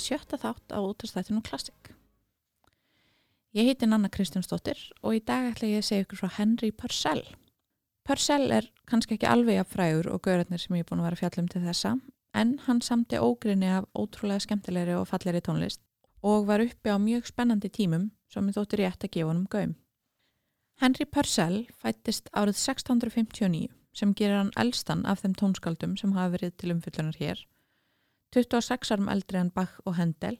í sjötta þátt á útastættinu Klassik. Ég heiti Nanna Kristjánsdóttir og í dag ætla ég að segja ykkur frá Henry Purcell. Purcell er kannski ekki alveg af frægur og gaurarnir sem ég er búin að vera fjallum til þessa en hann samti ógrinni af ótrúlega skemmtilegri og falleri tónlist og var uppi á mjög spennandi tímum sem ég þóttir rétt að gefa honum gaum. Henry Purcell fættist árið 1659 sem gerir hann elstan af þeim tónskaldum sem hafa verið til umfyllunar hér 26 árum eldri en Bach og Händel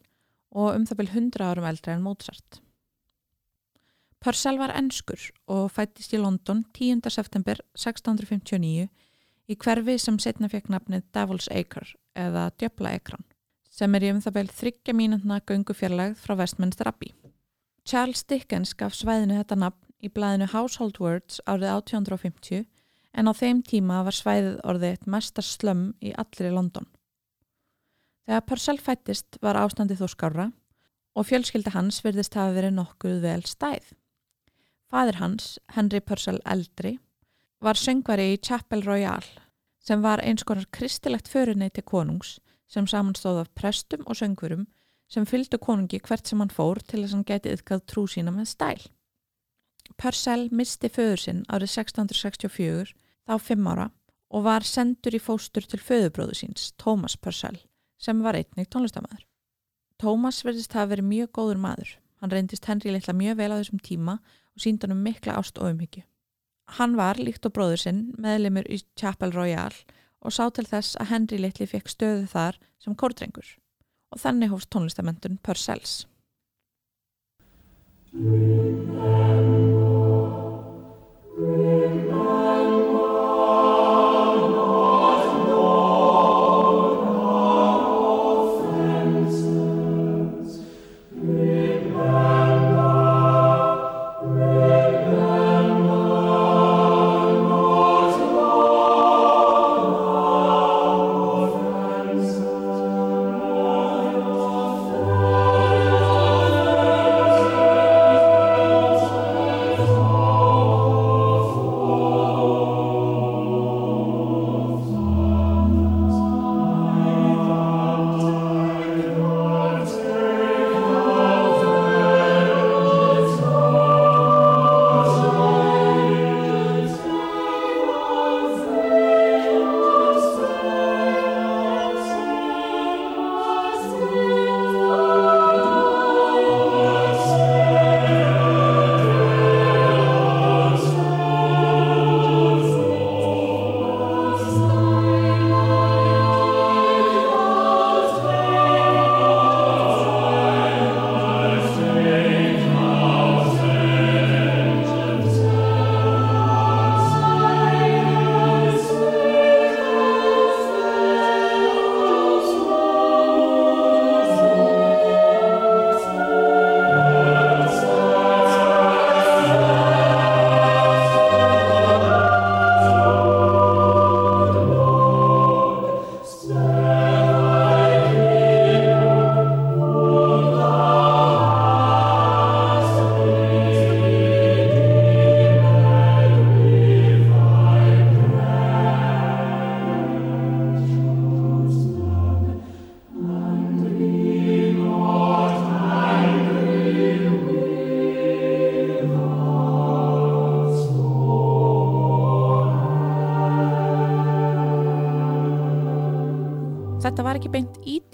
og um það byrj 100 árum eldri en Mozart. Purcell var ennskur og fættist í London 10. september 1659 í hverfi sem setna fekk nafnið Devil's Acre eða Djöbla Ekran sem er í um það byrj þryggja mínutna göngufjarlægð frá Westminster Abbey. Charles Dickens gaf svæðinu þetta nafn í blæðinu Household Words árið 1850 en á þeim tíma var svæðið orðið eitt mestar slömm í allir í London. Þegar Purcell fættist var ástandið þó skára og fjölskylda hans virðist hafa verið nokkuð vel stæð. Fadir hans, Henry Purcell eldri, var söngvari í Chapel Royale sem var einskonar kristilegt föruneyti konungs sem samanstóð af prestum og söngvurum sem fylgdu konungi hvert sem hann fór til þess að hann geti yfkað trú sína með stæl. Purcell misti föður sinn árið 1664 þá fimm ára og var sendur í fóstur til föðubróðu síns, Thomas Purcell sem var einnig tónlistamæður. Tómas verðist hafa verið mjög góður maður. Hann reyndist Henry litla mjög vel á þessum tíma og sínd hann um mikla ást og umhyggju. Hann var, líkt og bróður sinn, meðlimur í Chapel Royale og sá til þess að Henry litli fekk stöðu þar sem kórdrengur og þannig hófst tónlistamöndun Purcells. Þetta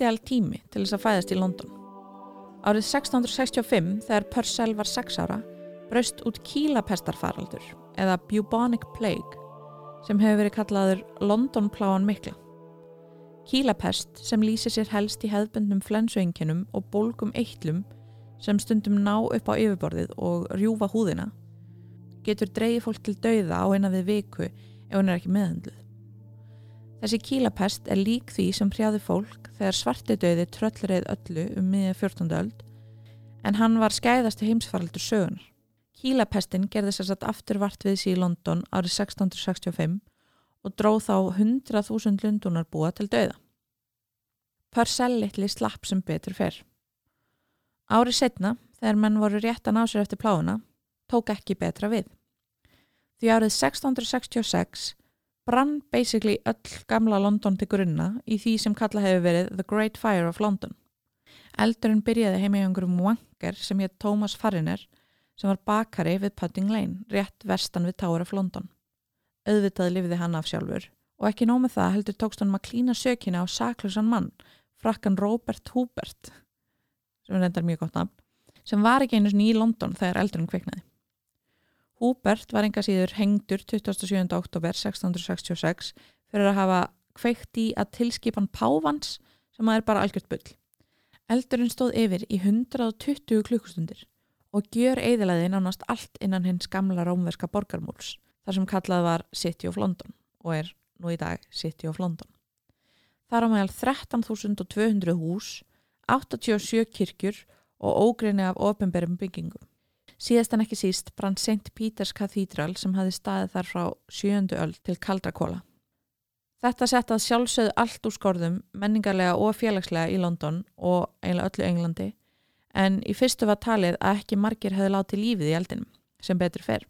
beint ídeal tími til þess að fæðast í London. Árið 1665 þegar Purcell var 6 ára braust út kílapestarfaraldur eða bubonic plague sem hefur verið kallaður London pláan mikla. Kílapest sem lýsi sér helst í hefðbundnum flensuenginum og bólgum eittlum sem stundum ná upp á yfirborðið og rjúfa húðina getur dreyið fólk til dauða á eina við viku ef hún er ekki meðhandluð. Þessi kílapest er lík því sem hrjáði fólk þegar svartidauði tröllreið öllu um miðja 14. öld en hann var skæðasti heimsfaraldur sögunar. Kílapestin gerði sér satt aftur vart við sí í London árið 1665 og dróð þá 100.000 lundunar búa til dauða. Purcell litli slapp sem betur fer. Árið setna, þegar menn voru rétt að ná sér eftir pláuna, tók ekki betra við. Því árið 1666 brann basically öll gamla London til grunna í því sem kalla hefur verið The Great Fire of London. Eldurinn byrjaði heima í einhverjum wanker sem hétt Thomas Farriner sem var bakari við Pudding Lane, rétt vestan við Tower of London. Auðvitað lifði hann af sjálfur og ekki nómið það heldur tókst hann að klína sökina á saklausan mann, frakkan Robert Hubert, sem er endar mjög gott nafn, sem var ekki einu í London þegar eldurinn kviknaði. Húbert var enga síður hengdur 27. oktober 1666 fyrir að hafa kveikt í að tilskipan Pávans sem að er bara algjört bull. Eldurinn stóð yfir í 120 klukkustundir og gjör eðilaði nánast allt innan hins gamla rómverska borgarmúls þar sem kallað var City of London og er nú í dag City of London. Þar á meðal 13.200 hús, 87 kirkjur og ógrinni af ofenberum byggingum. Síðast en ekki síst brann St. Peters Cathedral sem hafi staðið þar frá sjöndu öll til Kaldrakóla. Þetta settað sjálfsögð allt úr skorðum menningarlega og félagslega í London og eiginlega öllu Englandi en í fyrstu var talið að ekki margir hefði látið lífið í eldinum sem betur fer,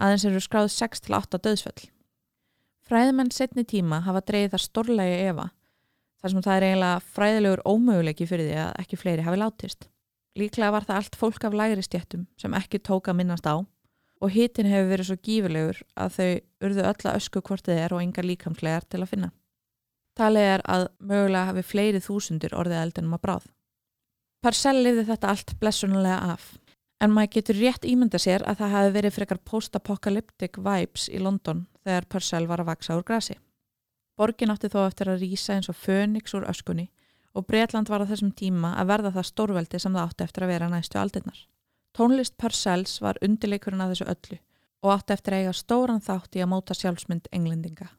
aðeins eru skráð 6-8 döðsföll. Fræðmenn setni tíma hafa dreyið það stórlega Eva þar sem það er eiginlega fræðilegur ómöguleiki fyrir því að ekki fleiri hafi látist. Líklega var það allt fólk af lægri stjættum sem ekki tóka minnast á og hitin hefur verið svo gífurlegur að þau urðu öll að ösku hvort þið er og enga líkamslegar til að finna. Talið er að mögulega hafi fleiri þúsundir orðið eldinum að bráð. Parcell lifði þetta allt blessunulega af en maður getur rétt ímynda sér að það hafi verið frekar post-apocalyptic vibes í London þegar Parcell var að vaksa úr grasi. Borgin átti þó eftir að rýsa eins og fönix úr öskunni og Breitland var á þessum tíma að verða það stórveldi sem það átti eftir að vera næstu aldinnar. Tónlist Purcells var undirleikurinn að þessu öllu og átti eftir að eiga stóran þátt í að móta sjálfsmynd englendinga.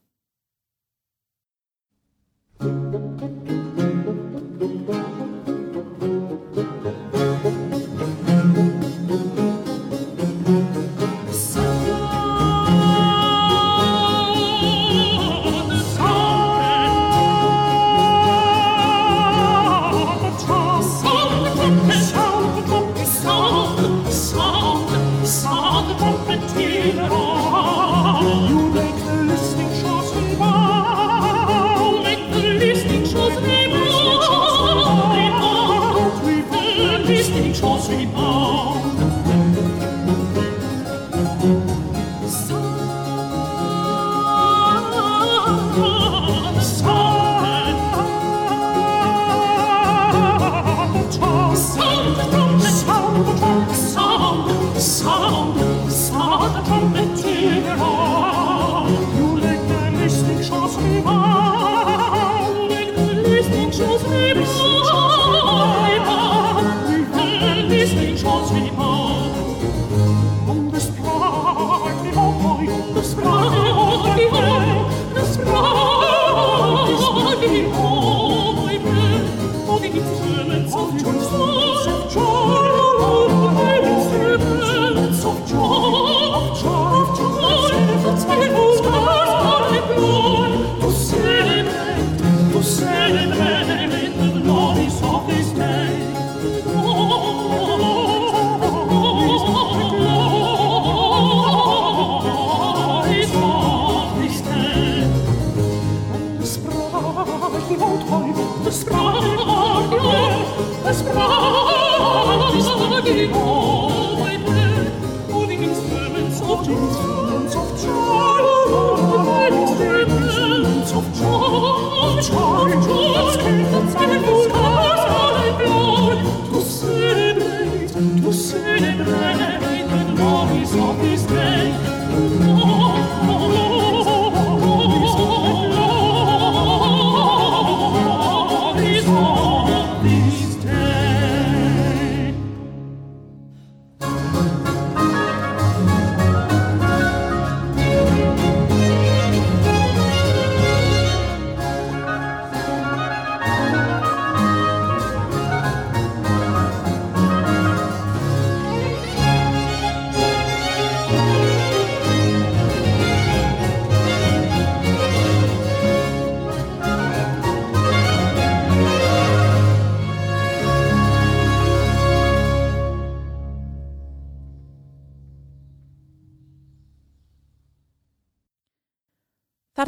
Baby.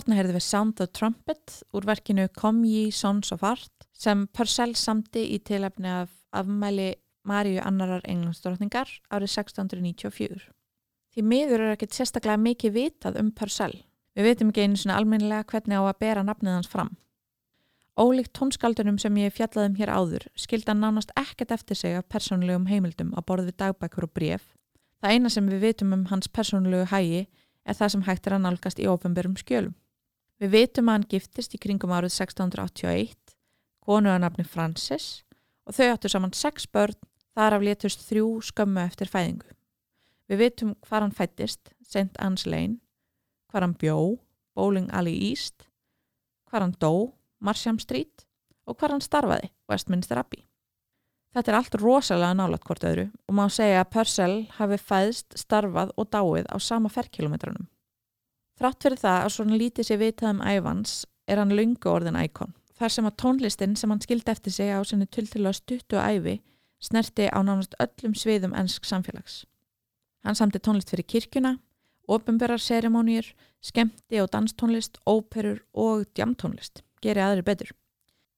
Þarna heyrði við Sound the Trumpet úr verkinu Come Ye Sons of Art sem Purcell samti í tilefni af afmæli Maríu annarar englandsdrottningar árið 1694. Því miður er ekkert sérstaklega mikið vitað um Purcell. Við veitum ekki einu svona almennilega hvernig á að bera nafnið hans fram. Ólíkt tónskaldunum sem ég fjallaðum hér áður skilda nánast ekkert eftir sig af persónulegum heimildum á borð við dagbækur og bref. Það eina sem við vitum um hans persónulegu hægi er það sem hægt er að nálgast í ofenbörum skjölum. Við vitum að hann giftist í kringum árið 1681, konu að nafni Francis og þau áttu saman sex börn þar af létust þrjú skömmu eftir fæðingu. Við vitum hvað hann fættist, St. Anne's Lane, hvað hann bjó, Bowling Alley East, hvað hann dó, Marsham Street og hvað hann starfaði, Westminster Abbey. Þetta er allt rosalega nálat hvort öðru og má segja að Purcell hafi fæðst, starfað og dáið á sama ferrkilometranum. Þrátt fyrir það að svona lítið sér vitað um æfans er hann lungu orðin íkon. Þar sem að tónlistin sem hann skildi eftir sig á sinni tulltilega stuttu æfi snerti á nánast öllum sviðum ennsk samfélags. Hann samti tónlist fyrir kirkuna, ofinberar serimónir, skemmti og danstónlist, óperur og djamtónlist. Geri aðri betur.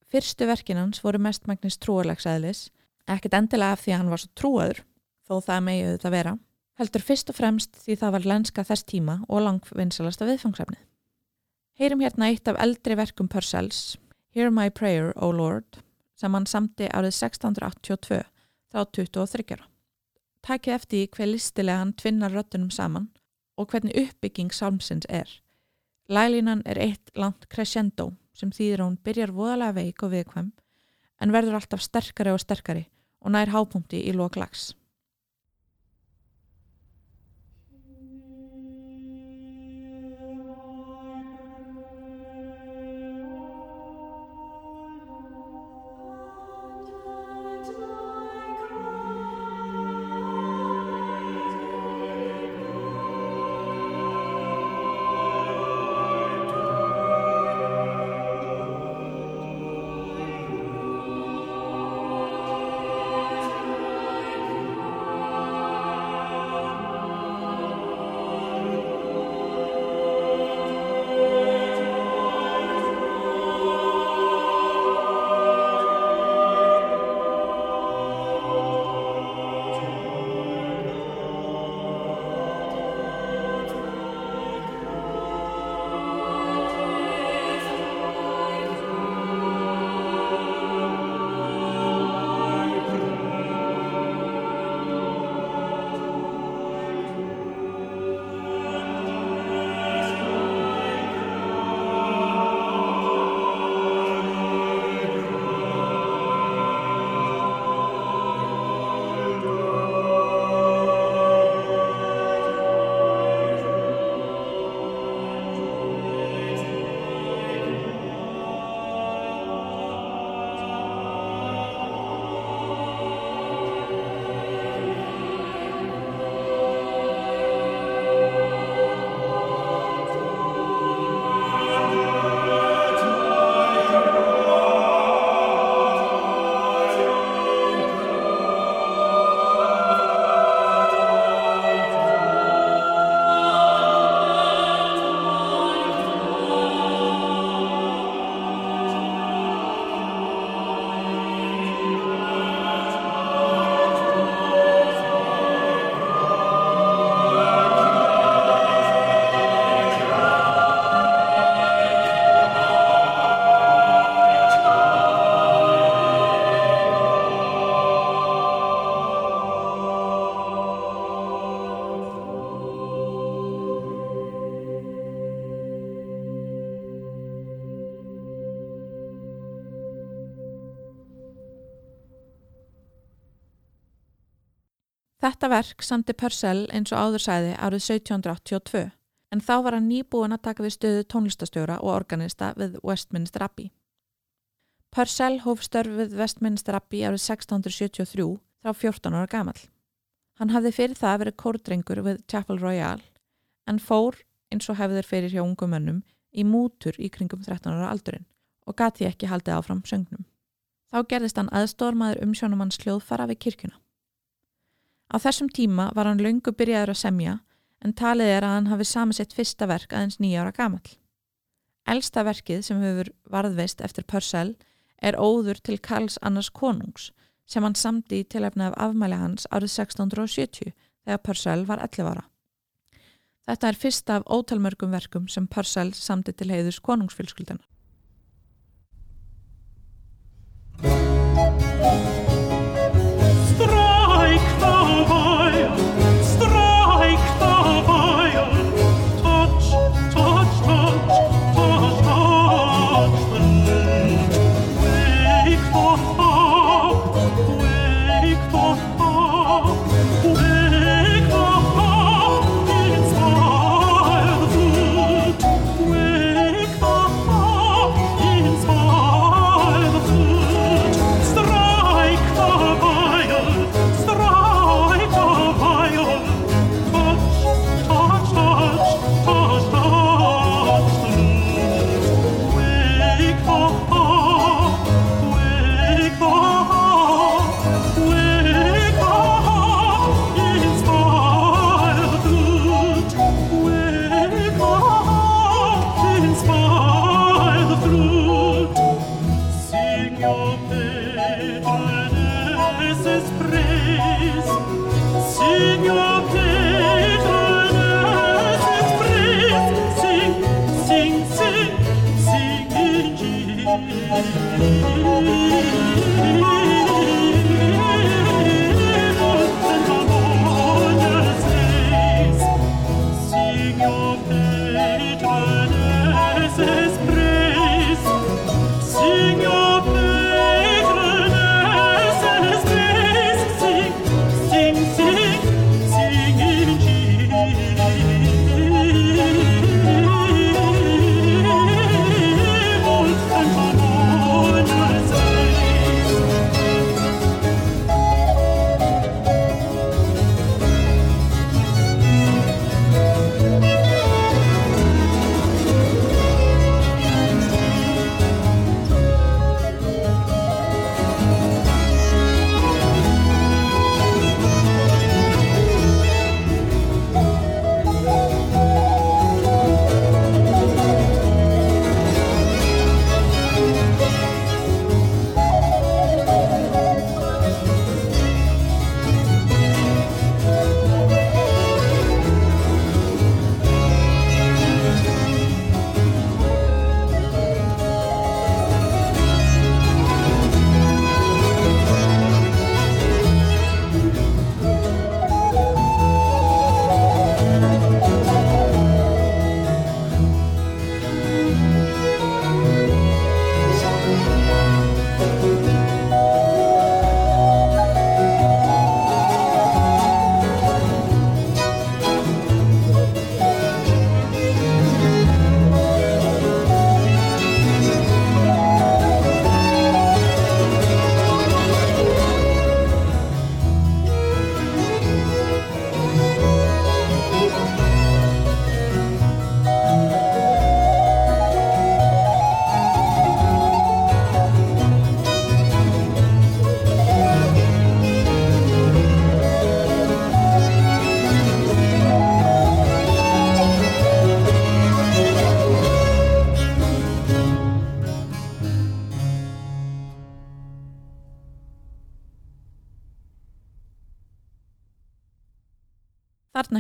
Fyrstu verkinans voru mestmægnis trúarlegsæðlis, ekkert endilega af því að hann var svo trúaður, þó það megið þetta vera, heldur fyrst og fremst því það var lenska þess tíma og langvinsalasta viðfangsefnið. Heyrum hérna eitt af eldri verkum Purcells, Hear My Prayer, O Lord, sem hann samti árið 1682 þá 23. Tækið eftir hver listilega hann tvinnar röttunum saman og hvernig uppbygging sálmsins er. Lælínan er eitt langt crescendo sem þýðir hún byrjar voðalega veik og viðkvæm en verður alltaf sterkari og sterkari og nær hápunkti í loklags. Þetta verk samti Purcell eins og áður sæði árið 1782 en þá var hann nýbúin að taka við stöðu tónlistastjóra og organista við Westminster Abbey. Purcell hóf störf við Westminster Abbey árið 1673 þá 14 ára gamal. Hann hafði fyrir það verið kórdrengur við Chapel Royal en fór eins og hefðir fyrir hjá ungum mönnum í mútur í kringum 13 ára aldurinn og gati ekki haldið áfram söngnum. Þá gerðist hann aðstórmaður umsjónumanns hljóðfara við kirkuna. Á þessum tíma var hann löngu byrjaður að semja en talið er að hann hafi sami sitt fyrsta verk aðeins nýjára gamal. Elsta verkið sem hefur varðveist eftir Purcell er óður til Karls annars konungs sem hann samdi í tilefni af afmæli hans árið 1670 þegar Purcell var 11 ára. Þetta er fyrsta af ótalmörgum verkum sem Purcell samdi til heiðus konungsfylskildana. は、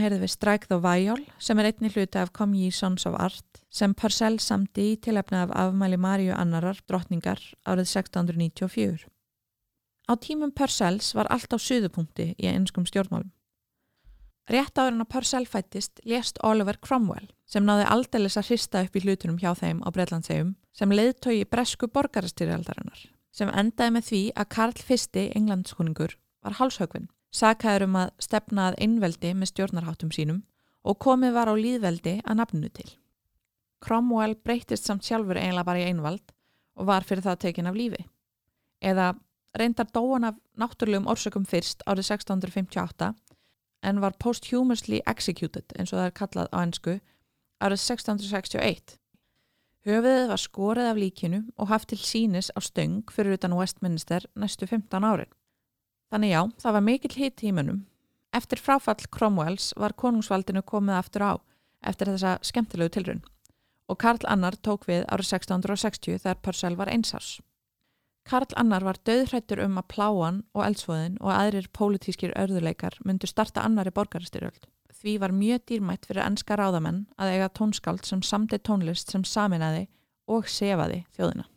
Heyrðum við Strike the Viol sem er einni hluti af Come Ye Sons of Art sem Purcell samti í tilefna af afmæli Maríu Annarar drottningar árið 1694. Á tímum Purcells var allt á suðupunkti í einskum stjórnmálum. Rétt áður en að Purcell fættist lést Oliver Cromwell sem náði aldeilis að hrista upp í hlutunum hjá þeim á Breitlandsegjum sem leiðtói bresku borgarastyrjaldarinnar sem endaði með því að Karl I. englandskuningur var hálshögvinn sakaður um að stefna að einveldi með stjórnarháttum sínum og komið var á líðveldi að nafnu til. Cromwell breytist samt sjálfur eiginlega bara í einvald og var fyrir það tekin af lífi. Eða reyndar dóan af náttúrulegum orsökum fyrst árið 1658 en var posthumously executed eins og það er kallað á ennsku árið 1661. Höfuðið var skorið af líkinu og haft til sínis á stöng fyrir utan Westminster næstu 15 árin. Þannig já, það var mikill hitt tímunum. Eftir fráfall Cromwells var konungsvaldinu komið aftur á eftir þessa skemmtilegu tilrun og Karl Annar tók við árið 1660 þegar Purcell var einsás. Karl Annar var döðhrættur um að pláan og eldsvoðin og aðrir pólitískir örðuleikar myndu starta annari borgarstyrjöld. Því var mjög dýrmætt fyrir ennska ráðamenn að eiga tónskáld sem samti tónlist sem saminæði og sefaði þjóðina.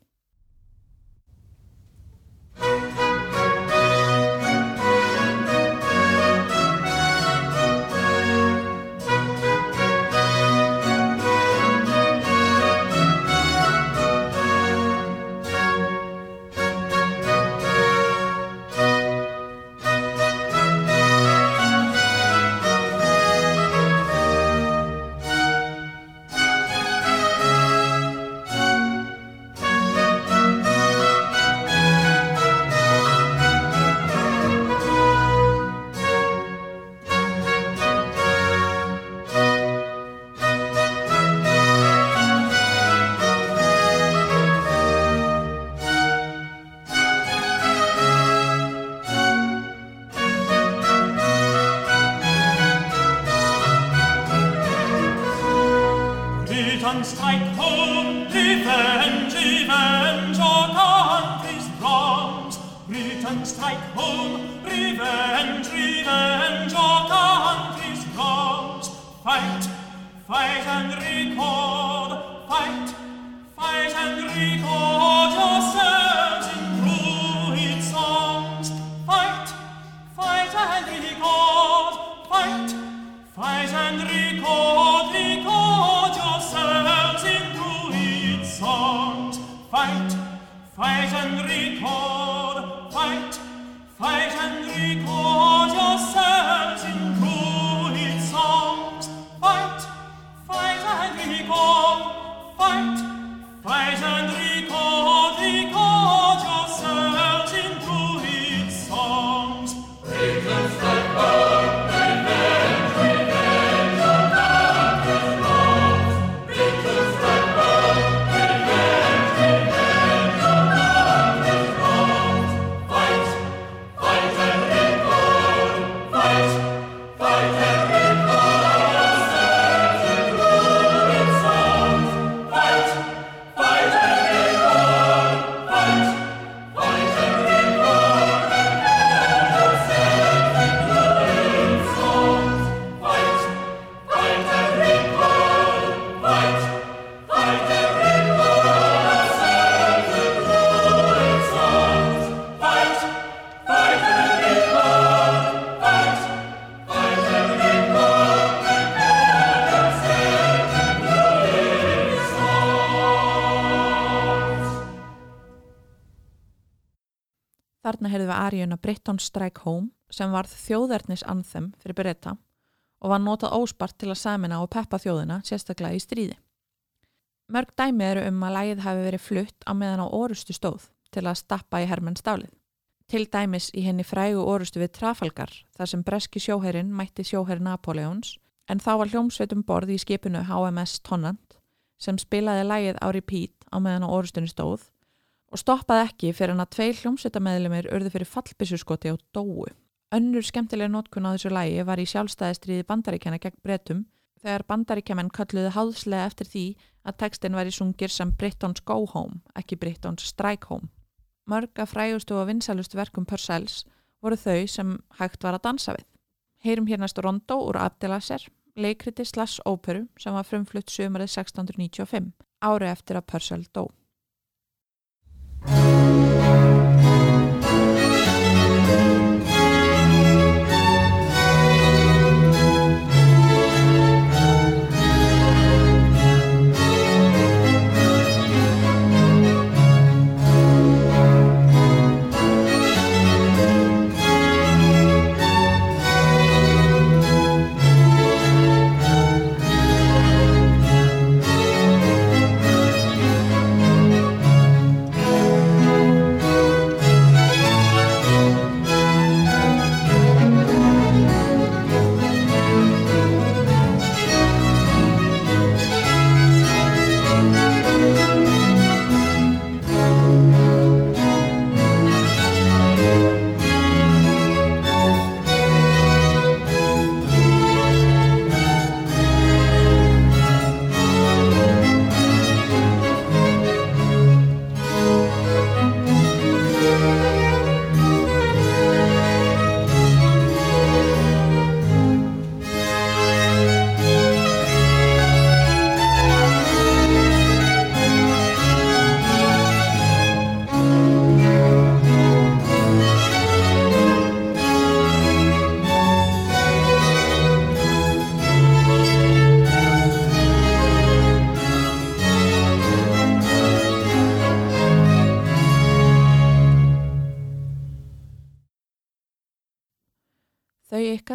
Britton Strike Home sem varð þjóðernis anthem fyrir Breta og var notað óspart til að samina og peppa þjóðina, sérstaklega í stríði. Mörg dæmi eru um að lægið hafi verið flutt á meðan á orustu stóð til að stappa í hermenn stálið. Til dæmis í henni frægu orustu við Trafalgar þar sem breski sjóherrin mætti sjóherri Napoleons en þá var hljómsveitum borð í skipinu HMS Tonnant sem spilaði lægið á repeat á meðan á orustunni stóð og stoppaði ekki fyrir hann að tveir hljómsveitameðlumir urðu fyrir fallbissuskoti á dóu. Önnur skemmtilega notkun á þessu lægi var í sjálfstæðistriði bandaríkjana gegn bretum þegar bandaríkjaman kalluði háðslega eftir því að textin væri sungir sem Britons Go Home, ekki Britons Strike Home. Mörg af frægustu og vinsalustu verkum Purcells voru þau sem hægt var að dansa við. Heyrum hér næstu rondó úr Abdelasser, leikriti slash óperu sem var frumflutt sömarið 1695, ári eftir að Purcell dó. Música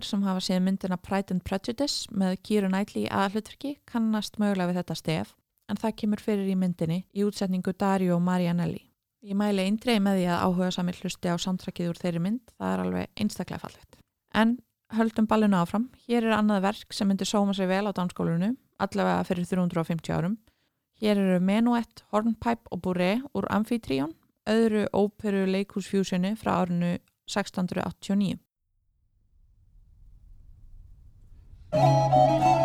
sem hafa séð myndina Pride and Prejudice með Keira Knightley í aðhlutverki kannast mögulega við þetta stef en það kemur fyrir í myndinni í útsetningu Dario Marianelli. Ég mæli eindreið með því að áhuga samir hlusti á samtrakið úr þeirri mynd, það er alveg einstaklega fallegt. En höldum ballinu áfram, hér er annað verk sem myndir sóma sig vel á danskólinu, allavega fyrir 350 árum. Hér eru Menuet, Hornpipe og Bourré úr Amphitryon, öðru óperu leikúsfjúsinu frá árinu 1689. Það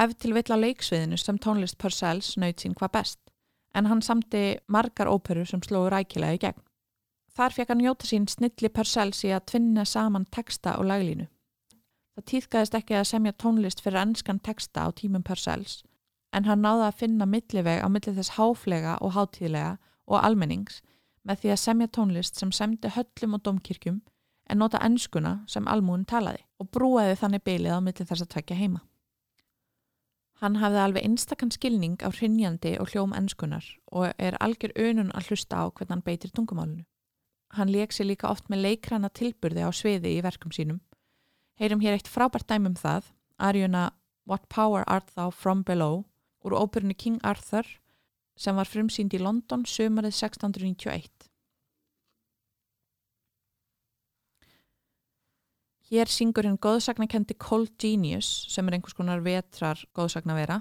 ef til vill að leiksviðinu sem tónlist Purcells nöyt sín hvað best, en hann samti margar óperu sem slóðu rækilega í gegn. Þar fekk hann njóta sín snilli Purcells í að tvinna saman texta og laglínu. Það týðkaðist ekki að semja tónlist fyrir ennskan texta á tímum Purcells, en hann náði að finna milliveg á milli þess háflega og hátíðlega og almennings með því að semja tónlist sem semdi höllum og domkirkjum en nota ennskuna sem almúin talaði og brúaði þannig bylið á milli þess að tvekja heima. Hann hafði alveg einstakann skilning á hrinjandi og hljóm ennskunar og er algjör önun að hlusta á hvernig hann beitir tungumálunu. Hann leik sér líka oft með leikrana tilburði á sviði í verkum sínum. Heyrum hér eitt frábært dæmum það, arjuna What Power Art Thou From Below úr óperunni King Arthur sem var frumsýnd í London sömarið 1691. Hér syngur hinn góðsagnakendi Cold Genius sem er einhvers konar vetrar góðsagnavera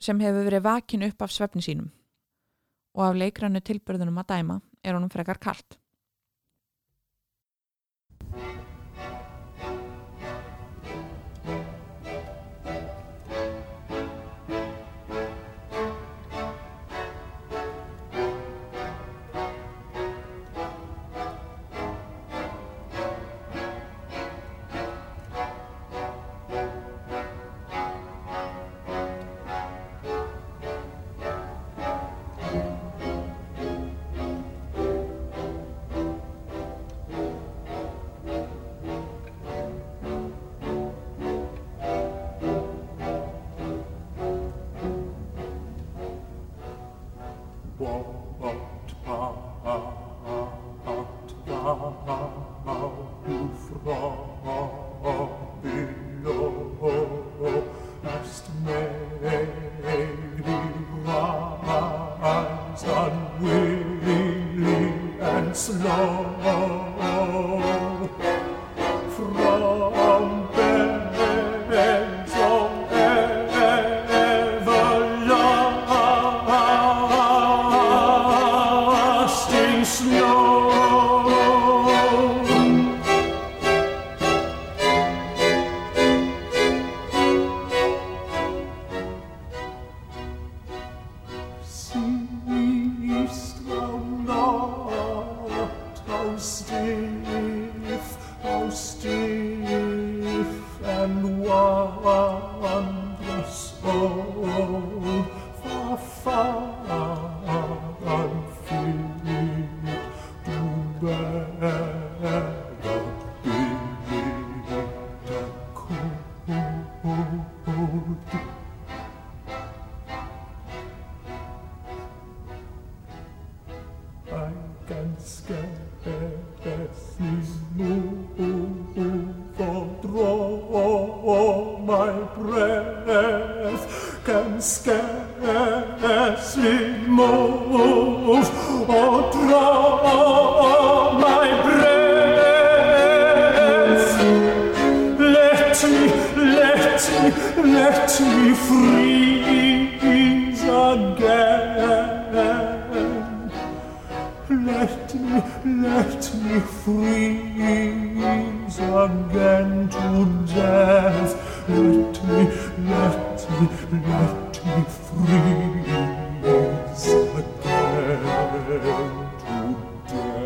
sem hefur verið vakin upp af svefni sínum og af leikrannu tilbyrðunum að dæma er honum frekar kalt. Again to death. Let me, let me, let me freeze again to death.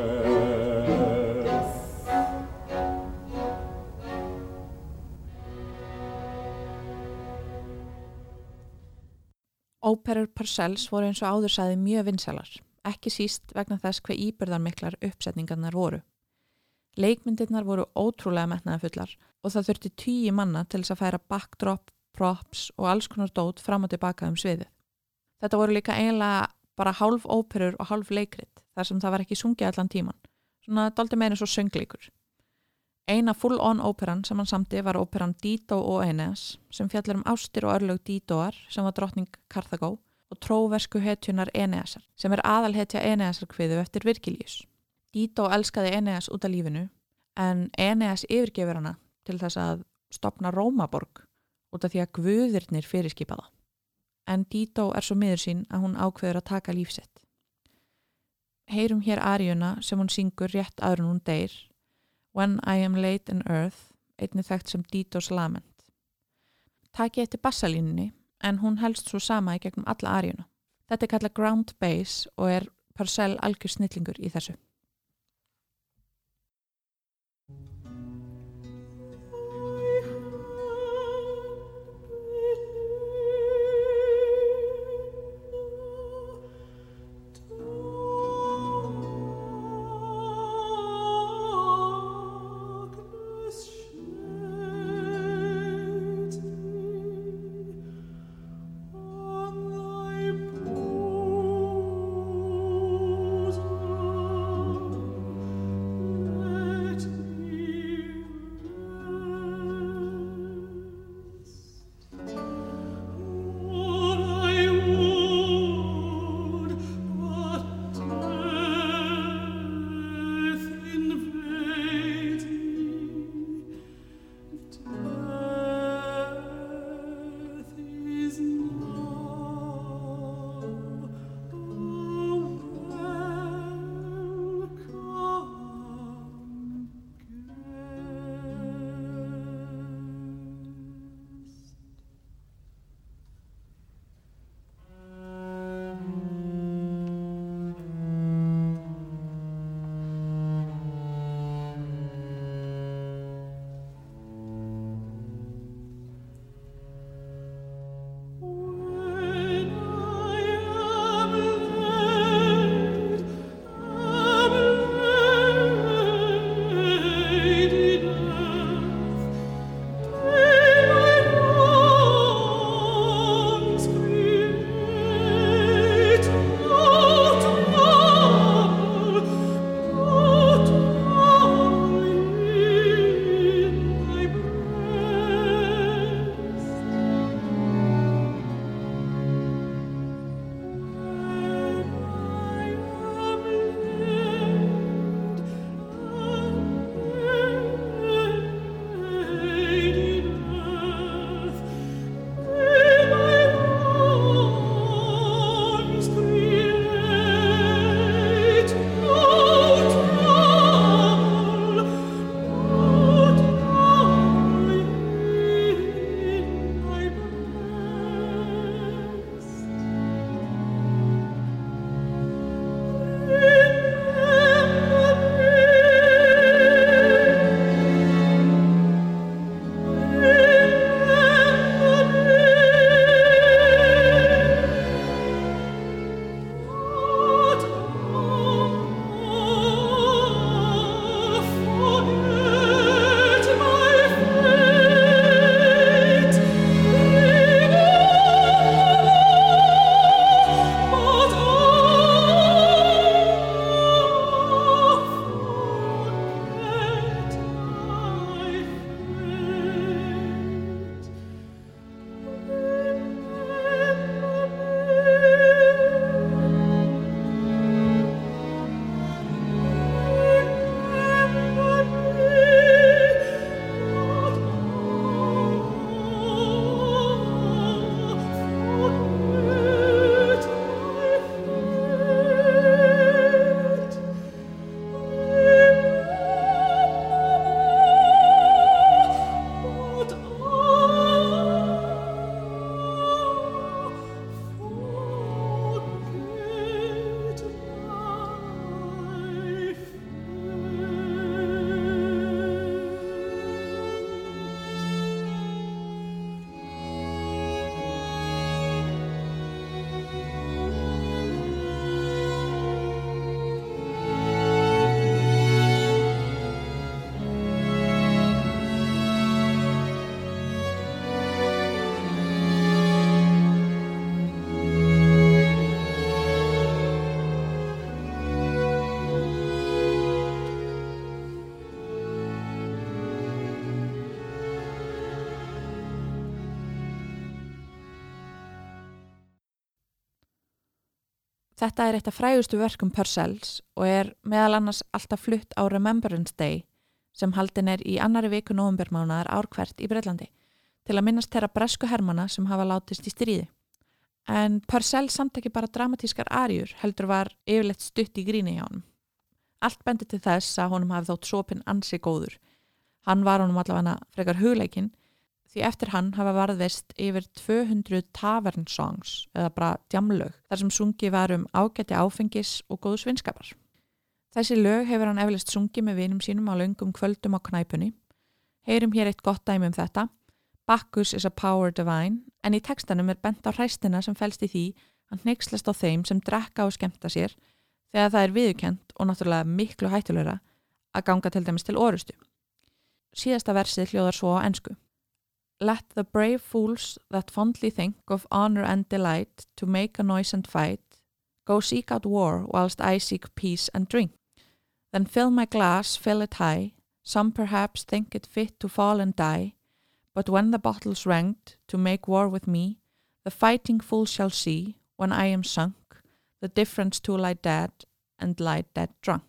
Óperur Parcells voru eins og áður saði mjög vinsalar, ekki síst vegna þess hver íbyrðarmiklar uppsetningarnar voru. Leikmyndirnar voru ótrúlega metnaða fullar og það þurfti tíu manna til þess að færa backdrop, props og alls konar dót fram og tilbaka um sviðið. Þetta voru líka eiginlega bara hálf óperur og hálf leikrit þar sem það var ekki sungið allan tíman. Svona doldi meira svo söngleikur. Eina full-on óperan sem hann samti var óperan Dido og Aeneas sem fjallar um ástir og örlög Didoar sem var drottning Karthagó og tróversku hetjunar Eneasar sem er aðalhetja Eneasar kviðu eftir Virgilius. Dido elskaði Eneas út af lífinu en Eneas yfirgefur hana til þess að stopna Rómaborg út af því að guðirnir fyrirskipa það. En Dido er svo miður sín að hún ákveður að taka lífsett. Heyrum hér aríuna sem hún syngur rétt aður en hún deyr When I am late in earth, einnig þekkt sem Didos lament. Taki eftir bassalínunni en hún helst svo sama í gegnum alla aríuna. Þetta er kallað ground bass og er Purcell algjör snillingur í þessu. Þetta er eitt af frægustu verkum Purcells og er meðal annars alltaf flutt á Remembrance Day sem haldin er í annari viku novembermánaðar árkvert í Breitlandi til að minnast þeirra bresku hermana sem hafa látist í stríði. En Purcell samt ekki bara dramatískar arjur heldur var yfirleitt stutt í gríni hjá honum. Allt bendi til þess að honum hafi þótt sopin ansi góður. Hann var honum allavega frekar hugleikin því eftir hann hafa varðvist yfir 200 tavern songs eða bara djamlög þar sem sungi var um ágætti áfengis og góðu svinskapar. Þessi lög hefur hann eflist sungið með vinum sínum á löngum kvöldum á knæpunni. Heyrum hér eitt gott dæmi um þetta. Bacchus is a power divine en í tekstanum er bent á hræstina sem fælst í því hann neykslast á þeim sem drekka og skemta sér þegar það er viðukent og náttúrulega miklu hættulegra að ganga til dæmis til orustu. Síðasta versið hljóðar svo á ensku. Let the brave fools that fondly think of honor and delight to make a noise and fight go seek out war whilst I seek peace and drink. Then fill my glass, fill it high, some perhaps think it fit to fall and die, but when the bottle's ranked to make war with me, the fighting fool shall see, when I am sunk, the difference to lie dead and lie dead drunk.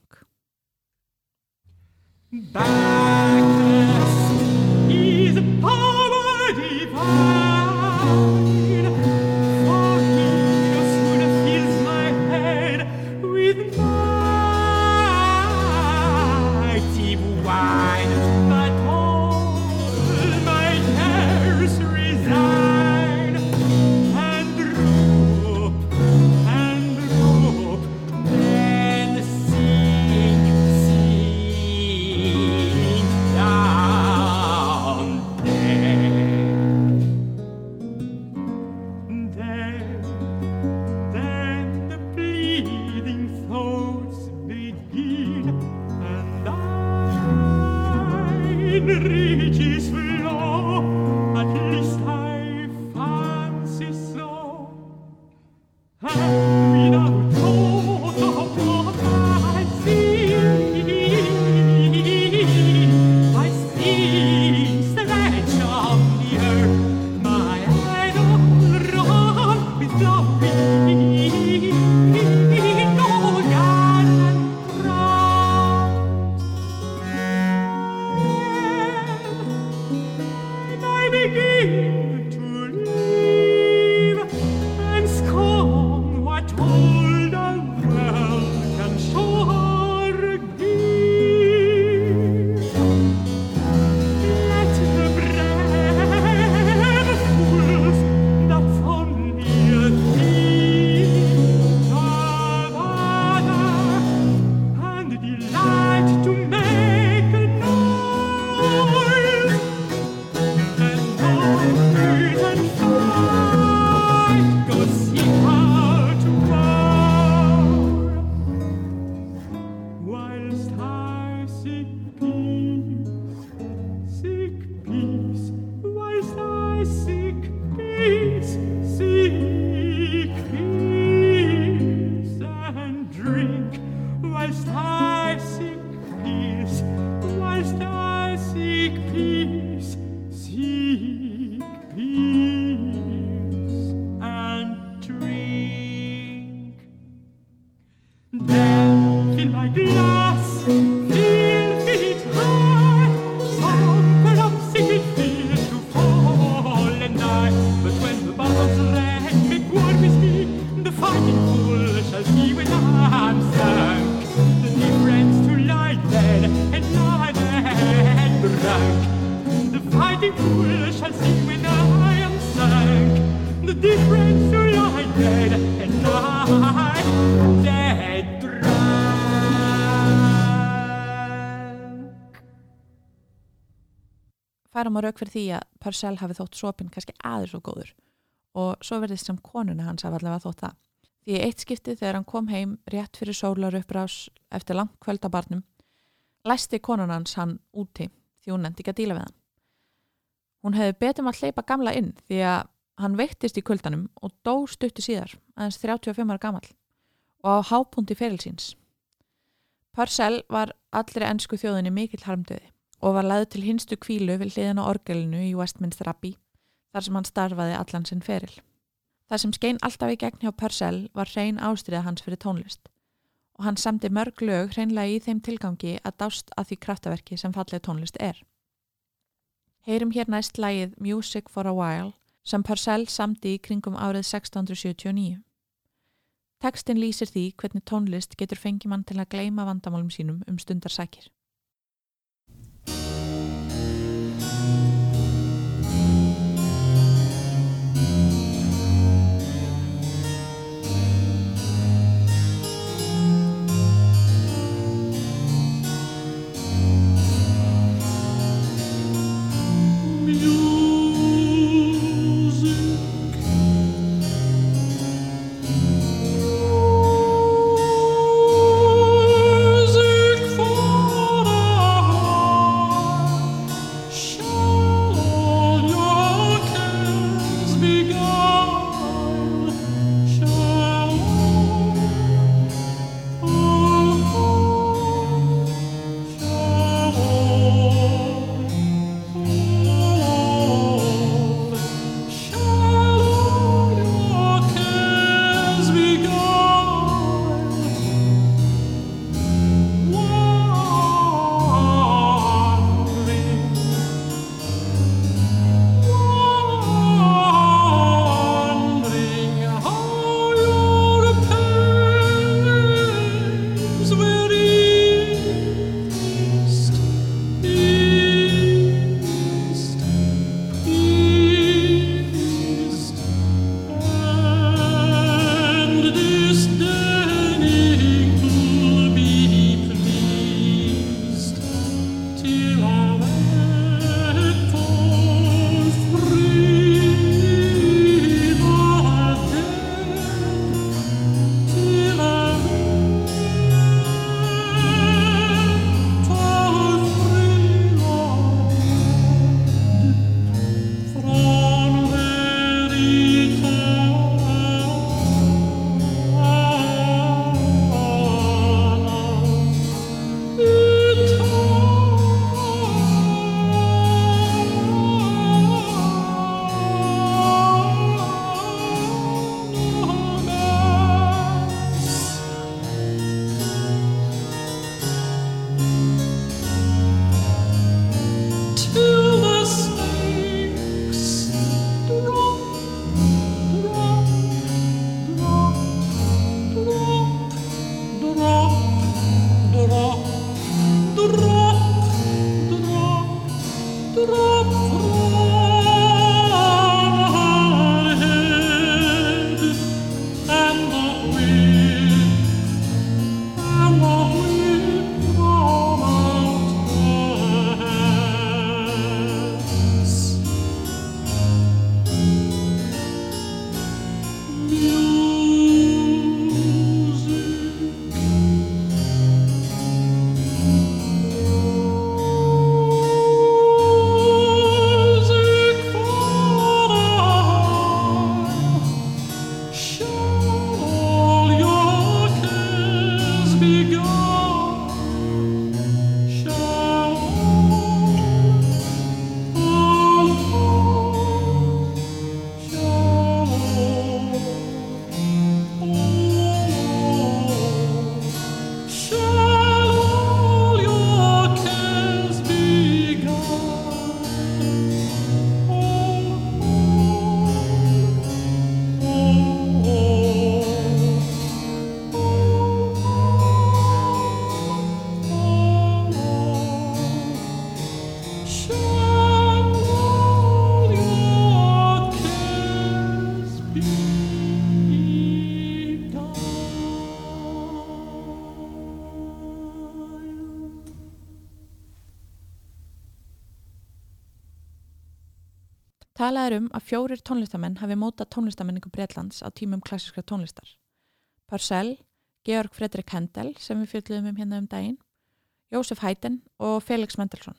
Bacchus is power divine, Færum á rauk fyrir því að Purcell hafi þótt sopin kannski aðeins og góður og svo verðist sem konuna hans hafa allavega þótt það. Því eitt skipti þegar hann kom heim rétt fyrir sólar upprás eftir langt kvöldabarnum læsti konan hans hann úti því hún nefndi ekki að díla við hann. Hún hefði betum að hleypa gamla inn því að hann veiktist í kuldanum og dó stuttu síðar, aðeins 35 ára gamall og á hápunkti ferilsins. Purcell var allri ennsku þjóðinni mikill harmdöði og var laðið til hinstu kvílu við hliðin á orgelinu í Westminster Abbey þar sem hann starfaði allan sinn feril. Það sem skein alltaf í gegn hjá Purcell var hrein ástriða hans fyrir tónlist og hann samti mörg lög hreinlega í þeim tilgangi að dást að því kraftaverki sem fallið tónlist er. Heyrum hér næst lægið Music for a While sem Purcell samti í kringum árið 1679. Tekstin lýsir því hvernig tónlist getur fengið mann til að gleima vandamálum sínum um stundarsakir. Talað er um að fjórir tónlistamenn hafi mótað tónlistamenningu Breitlands á tímum klassiskra tónlistar. Purcell, Georg Fredrik Händel sem við fjöldluðum um hérna um daginn, Jósef Haydn og Felix Mendelssohn.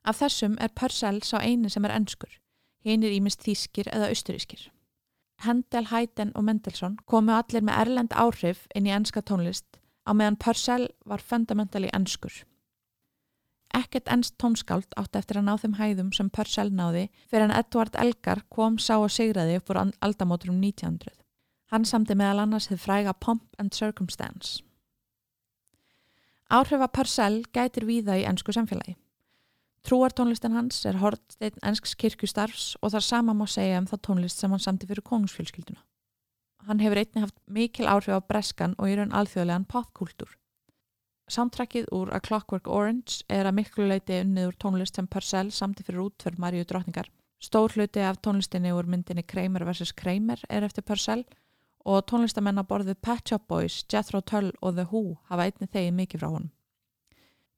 Af þessum er Purcell sá eini sem er ennskur, hinir ímist þýskir eða austurískir. Händel, Haydn og Mendelssohn komu allir með erlend áhrif inn í ennska tónlist á meðan Purcell var fundamentally ennskur. Ekkert ennst tónskáld átti eftir að ná þeim hæðum sem Purcell náði fyrir en Edward Elgar kom sá og sigraði upp úr aldamóturum 1900. Hann samti meðal annars þið fræga Pomp and Circumstance. Áhrifa Purcell gætir víða í ennsku samfélagi. Trúartónlistin hans er hortsteinn ennsks kirkjustarfs og þar sama má segja um það tónlist sem hann samti fyrir konungsfjölskylduna. Hann hefur einni haft mikil áhrif á breskan og í raun alþjóðlegan popkúltúr. Soundtrackið úr A Clockwork Orange er að miklu leiti unnið úr tónlist sem Purcell samti fyrir útferð Maríu drottningar. Stór hluti af tónlistinni úr myndinni Kramer vs. Kramer er eftir Purcell og tónlistamenn að borðið Pet Shop Boys, Jethro Tull og The Who hafa einni þegi mikið frá honum.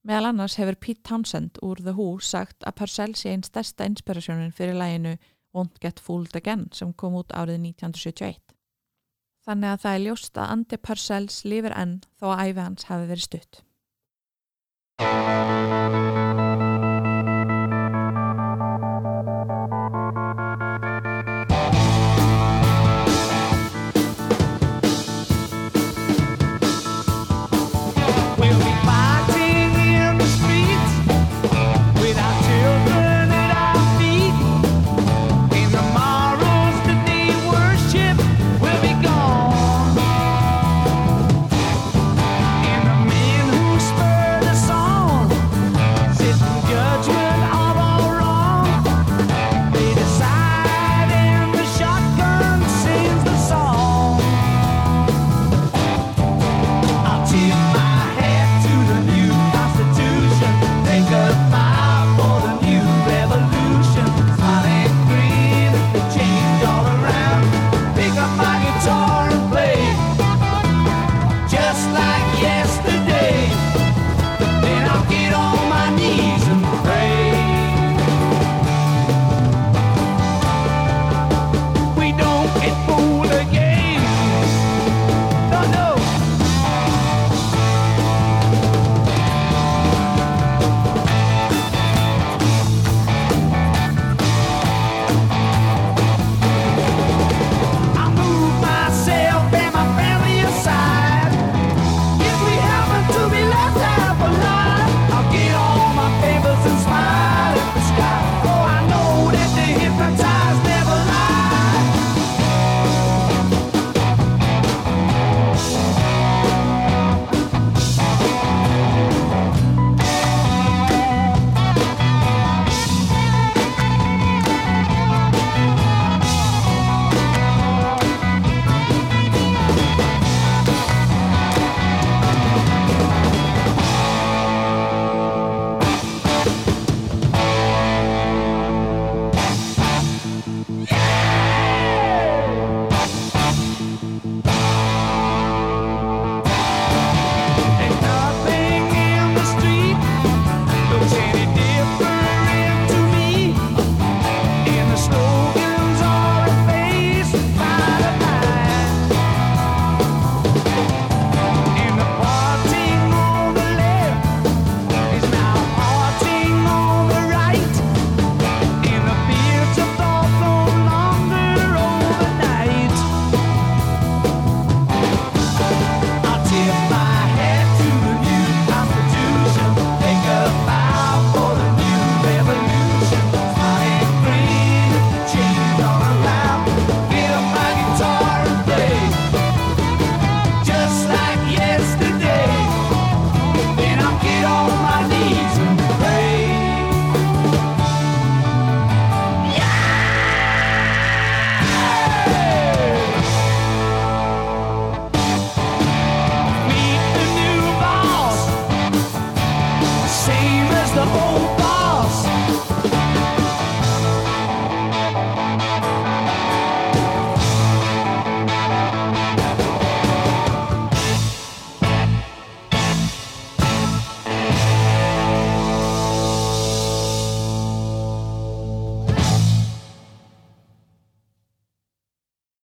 Meðal annars hefur Pete Townsend úr The Who sagt að Purcell sé einn stærsta inspirasjónin fyrir læginu Won't Get Fooled Again sem kom út árið 1971 þannig að það er ljóst að Andi Parcells lífur enn þó að æfi hans hafi verið stutt. Música